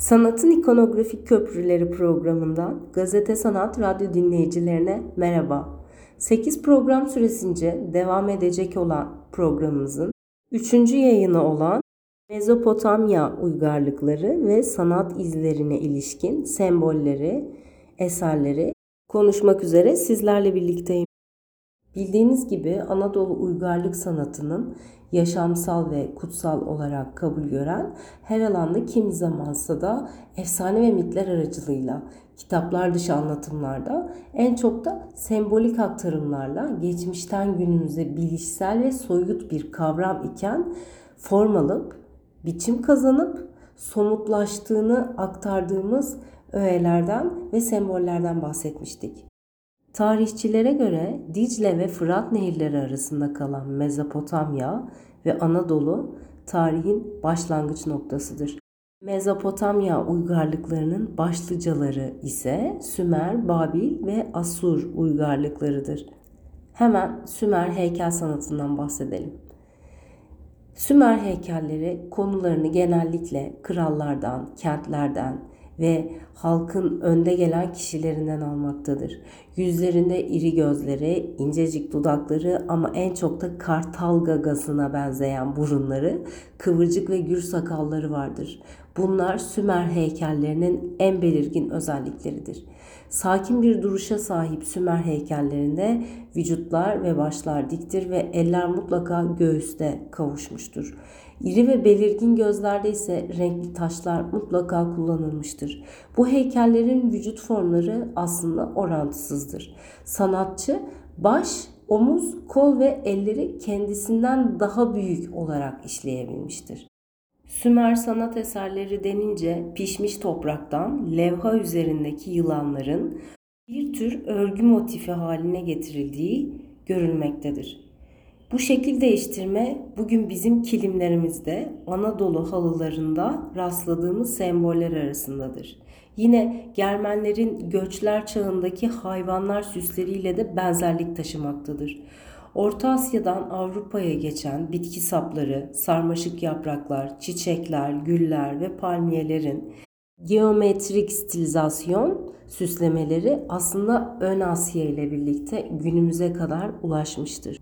Sanatın İkonografik Köprüleri programından Gazete Sanat Radyo dinleyicilerine merhaba. 8 program süresince devam edecek olan programımızın 3. yayını olan Mezopotamya uygarlıkları ve sanat izlerine ilişkin sembolleri, eserleri konuşmak üzere sizlerle birlikteyim. Bildiğiniz gibi Anadolu uygarlık sanatının yaşamsal ve kutsal olarak kabul gören, her alanda kimi zamansa da efsane ve mitler aracılığıyla kitaplar dışı anlatımlarda en çok da sembolik aktarımlarla geçmişten günümüze bilişsel ve soyut bir kavram iken form alıp, biçim kazanıp somutlaştığını aktardığımız öğelerden ve sembollerden bahsetmiştik. Tarihçilere göre Dicle ve Fırat nehirleri arasında kalan Mezopotamya ve Anadolu tarihin başlangıç noktasıdır. Mezopotamya uygarlıklarının başlıcaları ise Sümer, Babil ve Asur uygarlıklarıdır. Hemen Sümer heykel sanatından bahsedelim. Sümer heykelleri konularını genellikle krallardan, kentlerden, ve halkın önde gelen kişilerinden almaktadır. Yüzlerinde iri gözleri, incecik dudakları ama en çok da kartal gagasına benzeyen burunları, kıvırcık ve gür sakalları vardır. Bunlar Sümer heykellerinin en belirgin özellikleridir. Sakin bir duruşa sahip Sümer heykellerinde vücutlar ve başlar diktir ve eller mutlaka göğüste kavuşmuştur. İri ve belirgin gözlerde ise renkli taşlar mutlaka kullanılmıştır. Bu heykellerin vücut formları aslında orantısızdır. Sanatçı baş, omuz, kol ve elleri kendisinden daha büyük olarak işleyebilmiştir. Sümer sanat eserleri denince pişmiş topraktan levha üzerindeki yılanların bir tür örgü motifi haline getirildiği görülmektedir. Bu şekil değiştirme bugün bizim kilimlerimizde, Anadolu halılarında rastladığımız semboller arasındadır. Yine Germenlerin göçler çağındaki hayvanlar süsleriyle de benzerlik taşımaktadır. Orta Asya'dan Avrupa'ya geçen bitki sapları, sarmaşık yapraklar, çiçekler, güller ve palmiyelerin geometrik stilizasyon süslemeleri aslında Ön Asya ile birlikte günümüze kadar ulaşmıştır.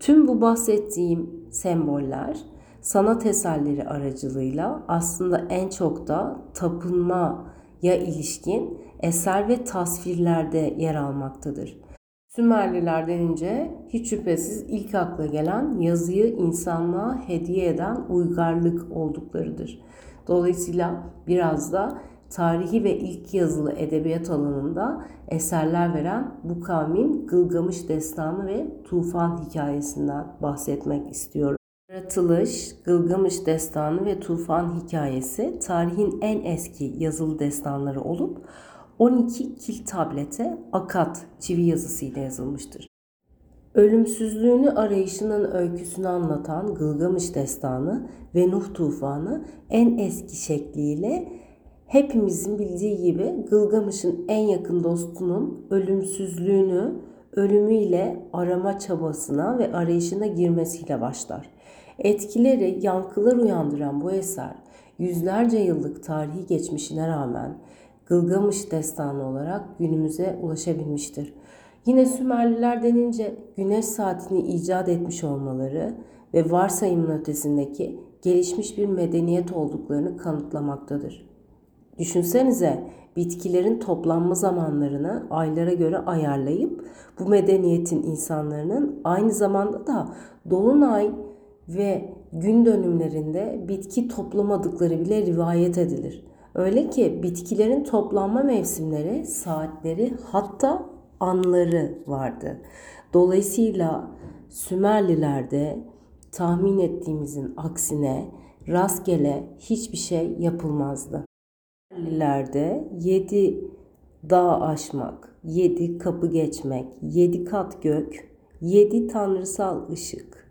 Tüm bu bahsettiğim semboller sanat eserleri aracılığıyla aslında en çok da tapınmaya ilişkin eser ve tasvirlerde yer almaktadır. Sümerliler denince hiç şüphesiz ilk akla gelen yazıyı insanlığa hediye eden uygarlık olduklarıdır. Dolayısıyla biraz da tarihi ve ilk yazılı edebiyat alanında eserler veren bu kavmin Gılgamış Destanı ve Tufan hikayesinden bahsetmek istiyorum. Yaratılış, Gılgamış Destanı ve Tufan hikayesi tarihin en eski yazılı destanları olup 12 kil tablete akat çivi yazısıyla yazılmıştır. Ölümsüzlüğünü arayışının öyküsünü anlatan Gılgamış Destanı ve Nuh Tufanı en eski şekliyle hepimizin bildiği gibi Gılgamış'ın en yakın dostunun ölümsüzlüğünü ölümüyle arama çabasına ve arayışına girmesiyle başlar. Etkileri, yankılar uyandıran bu eser yüzlerce yıllık tarihi geçmişine rağmen Gılgamış destanı olarak günümüze ulaşabilmiştir. Yine Sümerliler denince güneş saatini icat etmiş olmaları ve varsayımın ötesindeki gelişmiş bir medeniyet olduklarını kanıtlamaktadır. Düşünsenize bitkilerin toplanma zamanlarını aylara göre ayarlayıp bu medeniyetin insanların aynı zamanda da dolunay ve gün dönümlerinde bitki toplamadıkları bile rivayet edilir. Öyle ki bitkilerin toplanma mevsimleri, saatleri hatta anları vardı. Dolayısıyla Sümerlilerde tahmin ettiğimizin aksine rastgele hiçbir şey yapılmazdı. Sümerlilerde yedi dağ aşmak, yedi kapı geçmek, yedi kat gök, yedi tanrısal ışık,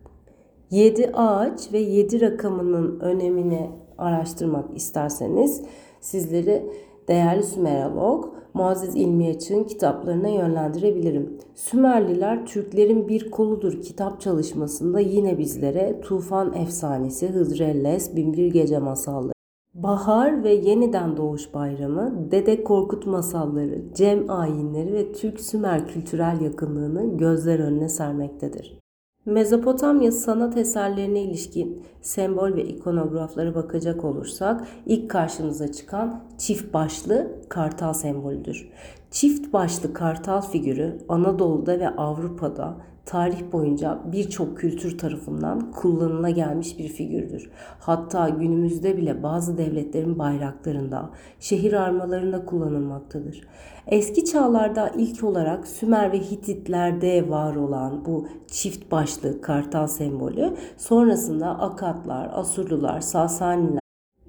yedi ağaç ve yedi rakamının önemini araştırmak isterseniz sizleri değerli Sümerolog Muazzez İlmi Açık'ın kitaplarına yönlendirebilirim. Sümerliler Türklerin bir koludur kitap çalışmasında yine bizlere Tufan Efsanesi, Hızrelles, Binbir Gece Masalları, Bahar ve yeniden doğuş bayramı, Dede Korkut masalları, Cem ayinleri ve Türk Sümer kültürel yakınlığını gözler önüne sermektedir. Mezopotamya sanat eserlerine ilişkin sembol ve ikonograflara bakacak olursak ilk karşımıza çıkan çift başlı kartal sembolüdür. Çift başlı kartal figürü Anadolu'da ve Avrupa'da tarih boyunca birçok kültür tarafından kullanıla gelmiş bir figürdür. Hatta günümüzde bile bazı devletlerin bayraklarında, şehir armalarında kullanılmaktadır. Eski çağlarda ilk olarak Sümer ve Hititlerde var olan bu çift başlı kartal sembolü sonrasında Akatlar, Asurlular, Sasaniler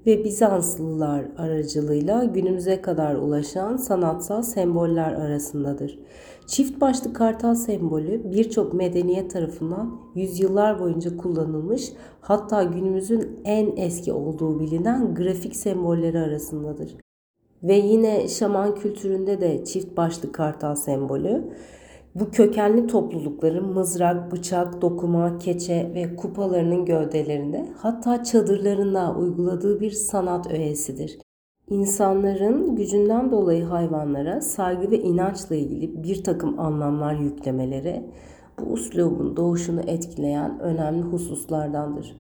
ve Bizanslılar aracılığıyla günümüze kadar ulaşan sanatsal semboller arasındadır. Çift başlı kartal sembolü birçok medeniyet tarafından yüzyıllar boyunca kullanılmış hatta günümüzün en eski olduğu bilinen grafik sembolleri arasındadır. Ve yine şaman kültüründe de çift başlı kartal sembolü bu kökenli toplulukların mızrak, bıçak, dokuma, keçe ve kupalarının gövdelerinde hatta çadırlarında uyguladığı bir sanat öğesidir. İnsanların gücünden dolayı hayvanlara saygı ve inançla ilgili bir takım anlamlar yüklemeleri bu uslubun doğuşunu etkileyen önemli hususlardandır.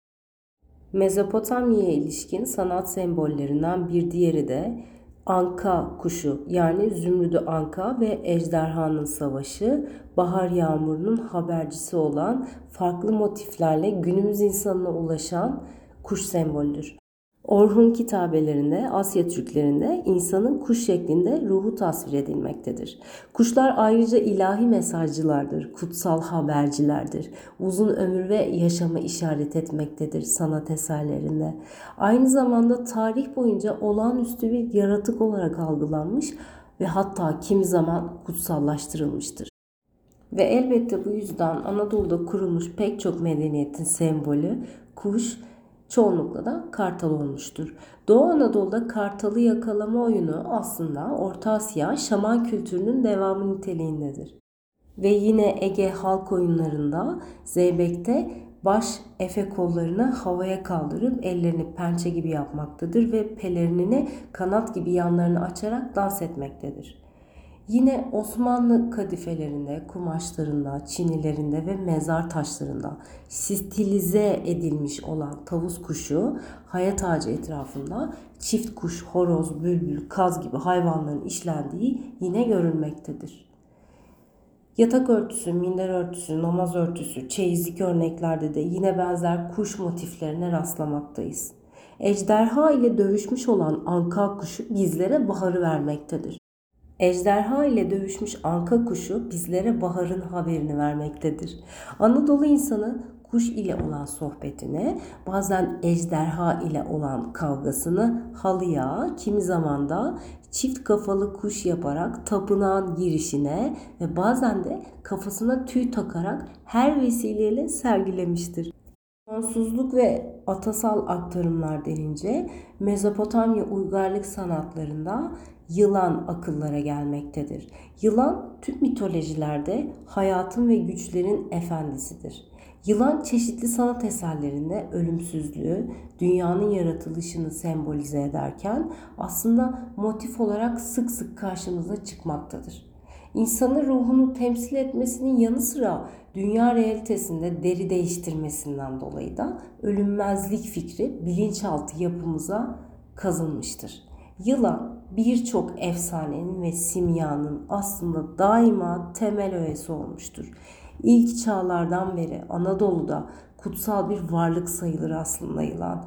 Mezopotamya'ya ilişkin sanat sembollerinden bir diğeri de Anka kuşu yani Zümrüdü Anka ve Ejderhanın Savaşı, bahar yağmurunun habercisi olan farklı motiflerle günümüz insanına ulaşan kuş sembolüdür. Orhun kitabelerinde, Asya Türklerinde insanın kuş şeklinde ruhu tasvir edilmektedir. Kuşlar ayrıca ilahi mesajcılardır, kutsal habercilerdir. Uzun ömür ve yaşama işaret etmektedir sanat eserlerinde. Aynı zamanda tarih boyunca olağanüstü bir yaratık olarak algılanmış ve hatta kimi zaman kutsallaştırılmıştır. Ve elbette bu yüzden Anadolu'da kurulmuş pek çok medeniyetin sembolü kuş, çoğunlukla da kartal olmuştur. Doğu Anadolu'da kartalı yakalama oyunu aslında Orta Asya şaman kültürünün devamı niteliğindedir. Ve yine Ege halk oyunlarında Zeybek'te baş efe kollarını havaya kaldırıp ellerini pençe gibi yapmaktadır ve pelerinini kanat gibi yanlarını açarak dans etmektedir. Yine Osmanlı kadifelerinde, kumaşlarında, çinilerinde ve mezar taşlarında stilize edilmiş olan tavus kuşu hayat ağacı etrafında çift kuş, horoz, bülbül, kaz gibi hayvanların işlendiği yine görülmektedir. Yatak örtüsü, minder örtüsü, namaz örtüsü, çeyizlik örneklerde de yine benzer kuş motiflerine rastlamaktayız. Ejderha ile dövüşmüş olan anka kuşu bizlere baharı vermektedir. Ejderha ile dövüşmüş anka kuşu bizlere baharın haberini vermektedir. Anadolu insanı kuş ile olan sohbetine, bazen ejderha ile olan kavgasını halıya, kimi zaman da çift kafalı kuş yaparak tapınağın girişine ve bazen de kafasına tüy takarak her vesileyle sergilemiştir. Sonsuzluk ve atasal aktarımlar denince Mezopotamya uygarlık sanatlarında yılan akıllara gelmektedir. Yılan tüm mitolojilerde hayatın ve güçlerin efendisidir. Yılan çeşitli sanat eserlerinde ölümsüzlüğü, dünyanın yaratılışını sembolize ederken aslında motif olarak sık sık karşımıza çıkmaktadır. İnsanın ruhunu temsil etmesinin yanı sıra dünya realitesinde deri değiştirmesinden dolayı da ölünmezlik fikri bilinçaltı yapımıza kazınmıştır. Yılan birçok efsanenin ve simyanın aslında daima temel öğesi olmuştur. İlk çağlardan beri Anadolu'da kutsal bir varlık sayılır aslında yılan.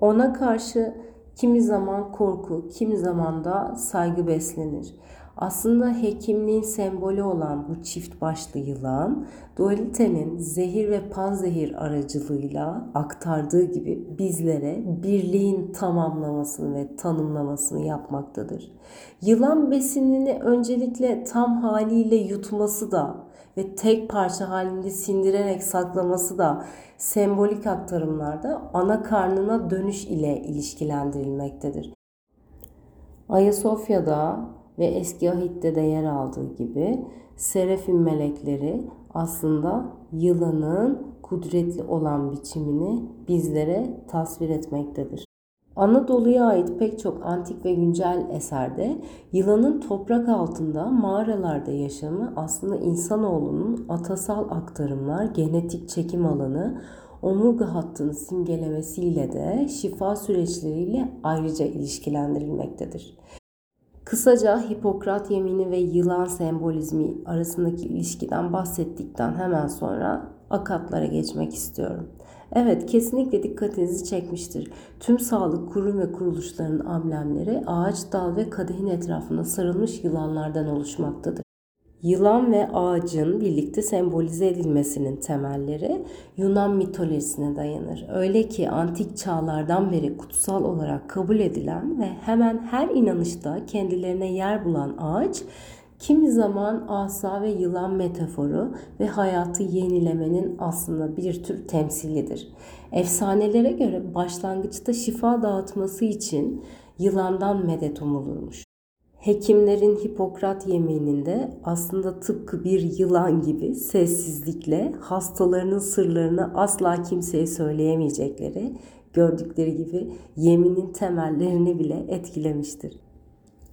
Ona karşı kimi zaman korku, kimi zaman da saygı beslenir. Aslında hekimliğin sembolü olan bu çift başlı yılan, dualitenin zehir ve panzehir aracılığıyla aktardığı gibi bizlere birliğin tamamlamasını ve tanımlamasını yapmaktadır. Yılan besinini öncelikle tam haliyle yutması da ve tek parça halinde sindirerek saklaması da sembolik aktarımlarda ana karnına dönüş ile ilişkilendirilmektedir. Ayasofya'da ve eski ahitte de yer aldığı gibi serafim melekleri aslında yılanın kudretli olan biçimini bizlere tasvir etmektedir. Anadolu'ya ait pek çok antik ve güncel eserde yılanın toprak altında mağaralarda yaşamı aslında insanoğlunun atasal aktarımlar, genetik çekim alanı, omurga hattını simgelemesiyle de şifa süreçleriyle ayrıca ilişkilendirilmektedir. Kısaca Hipokrat yemini ve yılan sembolizmi arasındaki ilişkiden bahsettikten hemen sonra akatlara geçmek istiyorum. Evet kesinlikle dikkatinizi çekmiştir. Tüm sağlık kurum ve kuruluşlarının amblemleri ağaç, dal ve kadehin etrafında sarılmış yılanlardan oluşmaktadır. Yılan ve ağacın birlikte sembolize edilmesinin temelleri Yunan mitolojisine dayanır. Öyle ki antik çağlardan beri kutsal olarak kabul edilen ve hemen her inanışta kendilerine yer bulan ağaç kimi zaman asa ve yılan metaforu ve hayatı yenilemenin aslında bir tür temsilidir. Efsanelere göre başlangıçta şifa dağıtması için yılandan medet umulurmuş. Hekimlerin Hipokrat yemininde aslında tıpkı bir yılan gibi sessizlikle hastalarının sırlarını asla kimseye söyleyemeyecekleri gördükleri gibi yeminin temellerini bile etkilemiştir.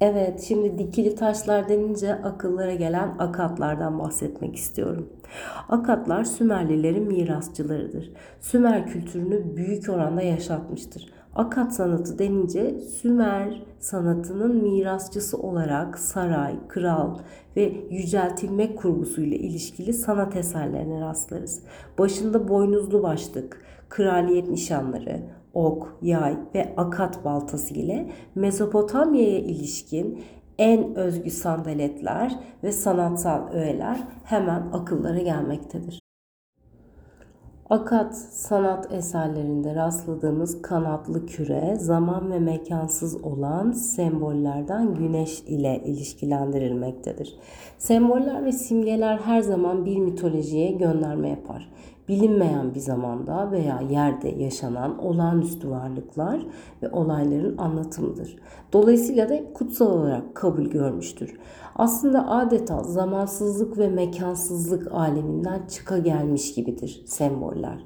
Evet, şimdi dikili taşlar denince akıllara gelen akatlardan bahsetmek istiyorum. Akatlar Sümerlilerin mirasçılarıdır. Sümer kültürünü büyük oranda yaşatmıştır. Akat sanatı denince Sümer sanatının mirasçısı olarak saray, kral ve yüceltilmek kurgusuyla ilişkili sanat eserlerine rastlarız. Başında boynuzlu başlık, kraliyet nişanları, ok, yay ve akat baltası ile Mezopotamya'ya ilişkin en özgü sandaletler ve sanatsal öğeler hemen akıllara gelmektedir. Akat sanat eserlerinde rastladığımız kanatlı küre zaman ve mekansız olan sembollerden güneş ile ilişkilendirilmektedir. Semboller ve simgeler her zaman bir mitolojiye gönderme yapar bilinmeyen bir zamanda veya yerde yaşanan olağanüstü varlıklar ve olayların anlatımıdır. Dolayısıyla da kutsal olarak kabul görmüştür. Aslında adeta zamansızlık ve mekansızlık aleminden çıka gelmiş gibidir semboller.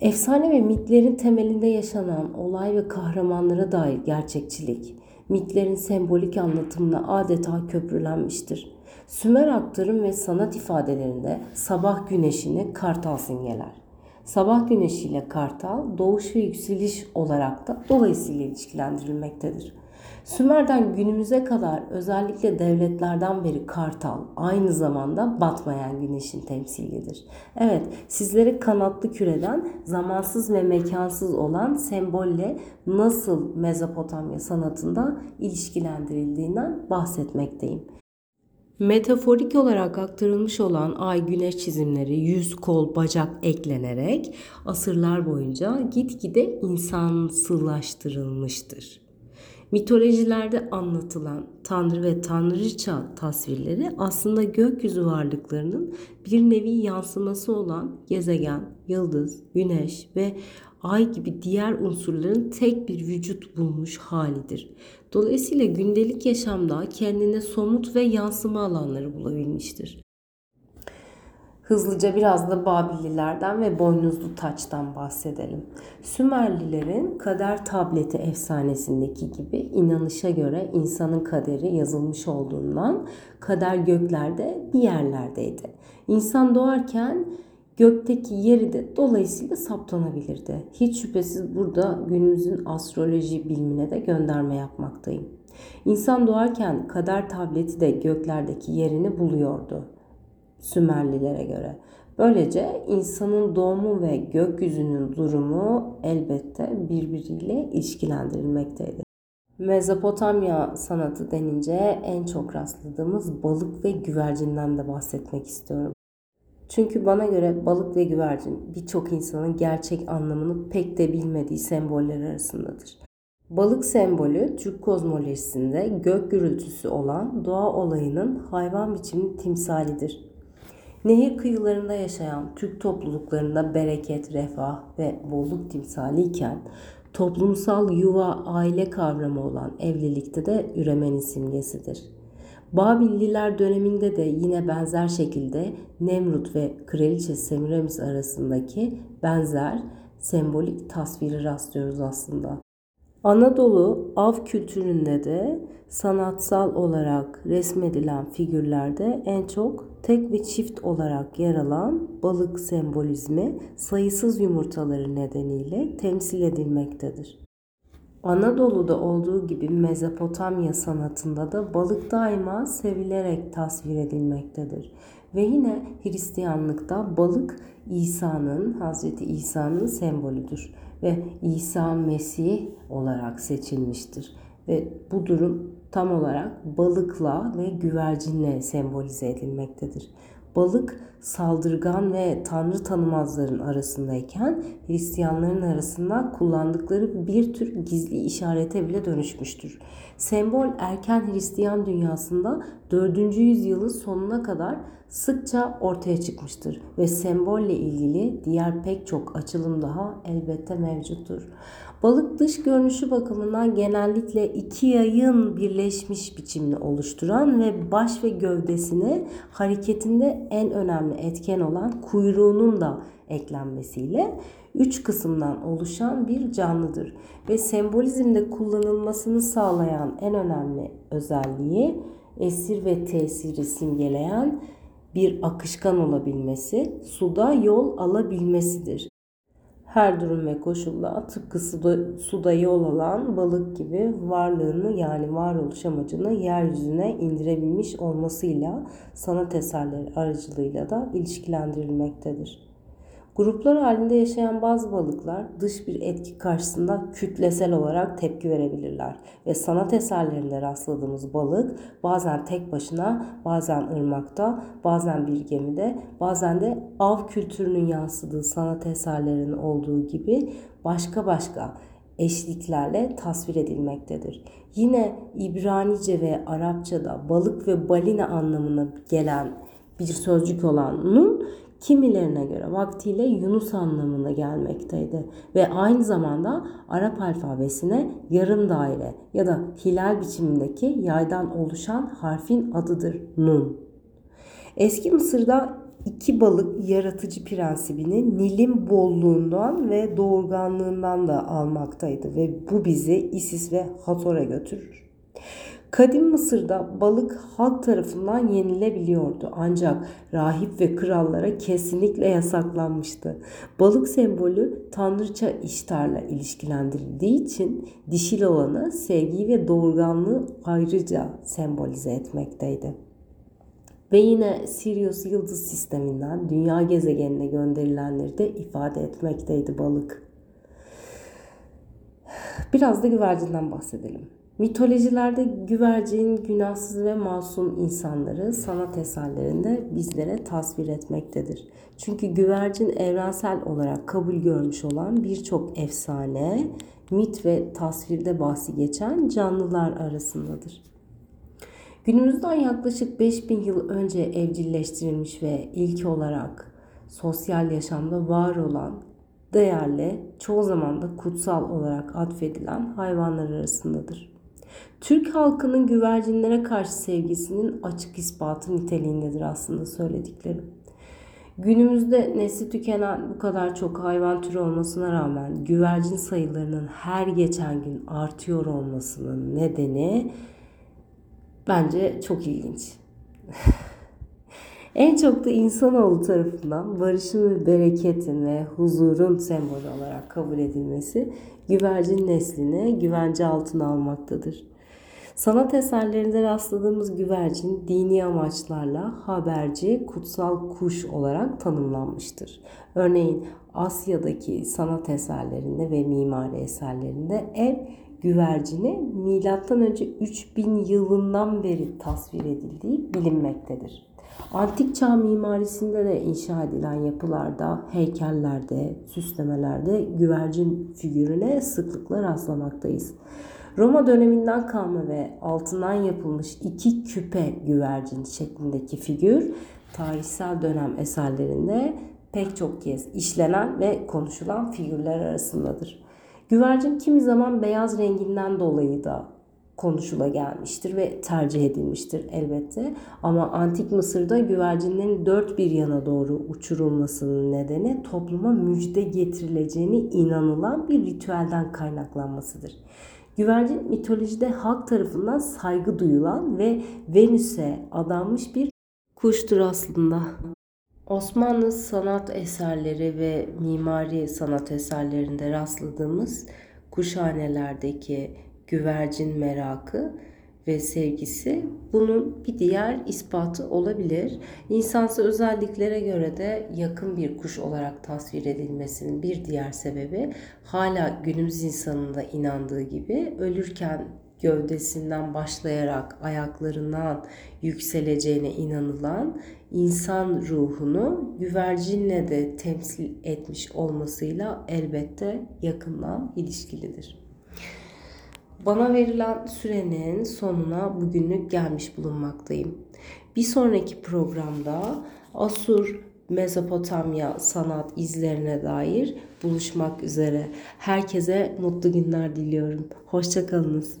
Efsane ve mitlerin temelinde yaşanan olay ve kahramanlara dair gerçekçilik, mitlerin sembolik anlatımına adeta köprülenmiştir. Sümer aktarım ve sanat ifadelerinde sabah güneşini kartal simgeler. Sabah güneşiyle kartal doğuş ve yükseliş olarak da dolayısıyla ilişkilendirilmektedir. Sümer'den günümüze kadar özellikle devletlerden beri kartal aynı zamanda batmayan güneşin temsilidir. Evet sizlere kanatlı küreden zamansız ve mekansız olan sembolle nasıl Mezopotamya sanatında ilişkilendirildiğinden bahsetmekteyim. Metaforik olarak aktarılmış olan ay güneş çizimleri yüz, kol, bacak eklenerek asırlar boyunca gitgide insansılaştırılmıştır. Mitolojilerde anlatılan tanrı ve tanrıça tasvirleri aslında gökyüzü varlıklarının bir nevi yansıması olan gezegen, yıldız, güneş ve ay gibi diğer unsurların tek bir vücut bulmuş halidir. Dolayısıyla gündelik yaşamda kendine somut ve yansıma alanları bulabilmiştir. Hızlıca biraz da Babillilerden ve boynuzlu taçtan bahsedelim. Sümerlilerin kader tableti efsanesindeki gibi inanışa göre insanın kaderi yazılmış olduğundan kader göklerde bir yerlerdeydi. İnsan doğarken gökteki yeri de dolayısıyla saptanabilirdi. Hiç şüphesiz burada günümüzün astroloji bilimine de gönderme yapmaktayım. İnsan doğarken kader tableti de göklerdeki yerini buluyordu Sümerlilere göre. Böylece insanın doğumu ve gökyüzünün durumu elbette birbiriyle ilişkilendirilmekteydi. Mezopotamya sanatı denince en çok rastladığımız balık ve güvercinden de bahsetmek istiyorum. Çünkü bana göre balık ve güvercin birçok insanın gerçek anlamını pek de bilmediği semboller arasındadır. Balık sembolü Türk kozmolojisinde gök gürültüsü olan doğa olayının hayvan biçimi timsalidir. Nehir kıyılarında yaşayan Türk topluluklarında bereket, refah ve bolluk timsali iken toplumsal yuva, aile kavramı olan evlilikte de üremenin simgesidir. Babilliler döneminde de yine benzer şekilde Nemrut ve Kraliçe Semiramis arasındaki benzer sembolik tasviri rastlıyoruz aslında. Anadolu av kültüründe de sanatsal olarak resmedilen figürlerde en çok tek ve çift olarak yer alan balık sembolizmi sayısız yumurtaları nedeniyle temsil edilmektedir. Anadolu'da olduğu gibi Mezopotamya sanatında da balık daima sevilerek tasvir edilmektedir. Ve yine Hristiyanlıkta balık İsa'nın, Hazreti İsa'nın sembolüdür ve İsa Mesih olarak seçilmiştir. Ve bu durum tam olarak balıkla ve güvercinle sembolize edilmektedir. Balık saldırgan ve tanrı tanımazların arasındayken Hristiyanların arasında kullandıkları bir tür gizli işarete bile dönüşmüştür. Sembol erken Hristiyan dünyasında 4. yüzyılın sonuna kadar sıkça ortaya çıkmıştır ve sembolle ilgili diğer pek çok açılım daha elbette mevcuttur. Balık dış görünüşü bakımından genellikle iki yayın birleşmiş biçimini oluşturan ve baş ve gövdesine hareketinde en önemli etken olan kuyruğunun da eklenmesiyle üç kısımdan oluşan bir canlıdır ve sembolizmde kullanılmasını sağlayan en önemli özelliği esir ve tesiri simgeleyen bir akışkan olabilmesi, suda yol alabilmesidir. Her durum ve koşulda tıpkı suda, suda yol alan balık gibi varlığını yani varoluş amacını yeryüzüne indirebilmiş olmasıyla sanat eserleri aracılığıyla da ilişkilendirilmektedir. Gruplar halinde yaşayan bazı balıklar dış bir etki karşısında kütlesel olarak tepki verebilirler ve sanat eserlerinde rastladığımız balık bazen tek başına, bazen ırmakta, bazen bir gemide, bazen de av kültürünün yansıdığı sanat eserlerinin olduğu gibi başka başka eşliklerle tasvir edilmektedir. Yine İbranice ve Arapçada balık ve balina anlamına gelen bir sözcük olan nun kimilerine göre vaktiyle Yunus anlamına gelmekteydi ve aynı zamanda Arap alfabesine yarım daire ya da hilal biçimindeki yaydan oluşan harfin adıdır Nun. Eski Mısır'da iki balık yaratıcı prensibini Nil'in bolluğundan ve doğurganlığından da almaktaydı ve bu bizi Isis ve Hathor'a götürür. Kadim Mısır'da balık halk tarafından yenilebiliyordu ancak rahip ve krallara kesinlikle yasaklanmıştı. Balık sembolü tanrıça iştarla ilişkilendirildiği için dişil olanı sevgi ve doğurganlığı ayrıca sembolize etmekteydi. Ve yine Sirius yıldız sisteminden dünya gezegenine gönderilenleri de ifade etmekteydi balık. Biraz da güvercinden bahsedelim. Mitolojilerde güvercin, günahsız ve masum insanları sanat eserlerinde bizlere tasvir etmektedir. Çünkü güvercin evrensel olarak kabul görmüş olan birçok efsane, mit ve tasvirde bahsi geçen canlılar arasındadır. Günümüzden yaklaşık 5000 yıl önce evcilleştirilmiş ve ilk olarak sosyal yaşamda var olan değerli, çoğu zaman da kutsal olarak atfedilen hayvanlar arasındadır. Türk halkının güvercinlere karşı sevgisinin açık ispatı niteliğindedir aslında söylediklerim. Günümüzde nesli tükenen bu kadar çok hayvan türü olmasına rağmen güvercin sayılarının her geçen gün artıyor olmasının nedeni bence çok ilginç. en çok da insanoğlu tarafından barışın ve bereketin ve huzurun sembolü olarak kabul edilmesi güvercin neslini güvence altına almaktadır. Sanat eserlerinde rastladığımız güvercin dini amaçlarla haberci, kutsal kuş olarak tanımlanmıştır. Örneğin Asya'daki sanat eserlerinde ve mimari eserlerinde ev güvercini M.Ö. 3000 yılından beri tasvir edildiği bilinmektedir. Antik çağ mimarisinde de inşa edilen yapılarda, heykellerde, süslemelerde güvercin figürüne sıklıkla rastlamaktayız. Roma döneminden kalma ve altından yapılmış iki küpe güvercin şeklindeki figür tarihsel dönem eserlerinde pek çok kez işlenen ve konuşulan figürler arasındadır. Güvercin kimi zaman beyaz renginden dolayı da konuşula gelmiştir ve tercih edilmiştir elbette. Ama antik Mısır'da güvercinlerin dört bir yana doğru uçurulmasının nedeni topluma müjde getirileceğini inanılan bir ritüelden kaynaklanmasıdır. Güvercin mitolojide halk tarafından saygı duyulan ve Venüs'e adanmış bir kuştur aslında. Osmanlı sanat eserleri ve mimari sanat eserlerinde rastladığımız kuşhanelerdeki güvercin merakı ve sevgisi bunun bir diğer ispatı olabilir. İnsansı özelliklere göre de yakın bir kuş olarak tasvir edilmesinin bir diğer sebebi hala günümüz insanında inandığı gibi ölürken gövdesinden başlayarak ayaklarından yükseleceğine inanılan insan ruhunu güvercinle de temsil etmiş olmasıyla elbette yakından ilişkilidir. Bana verilen sürenin sonuna bugünlük gelmiş bulunmaktayım. Bir sonraki programda Asur Mezopotamya sanat izlerine dair buluşmak üzere. Herkese mutlu günler diliyorum. Hoşçakalınız.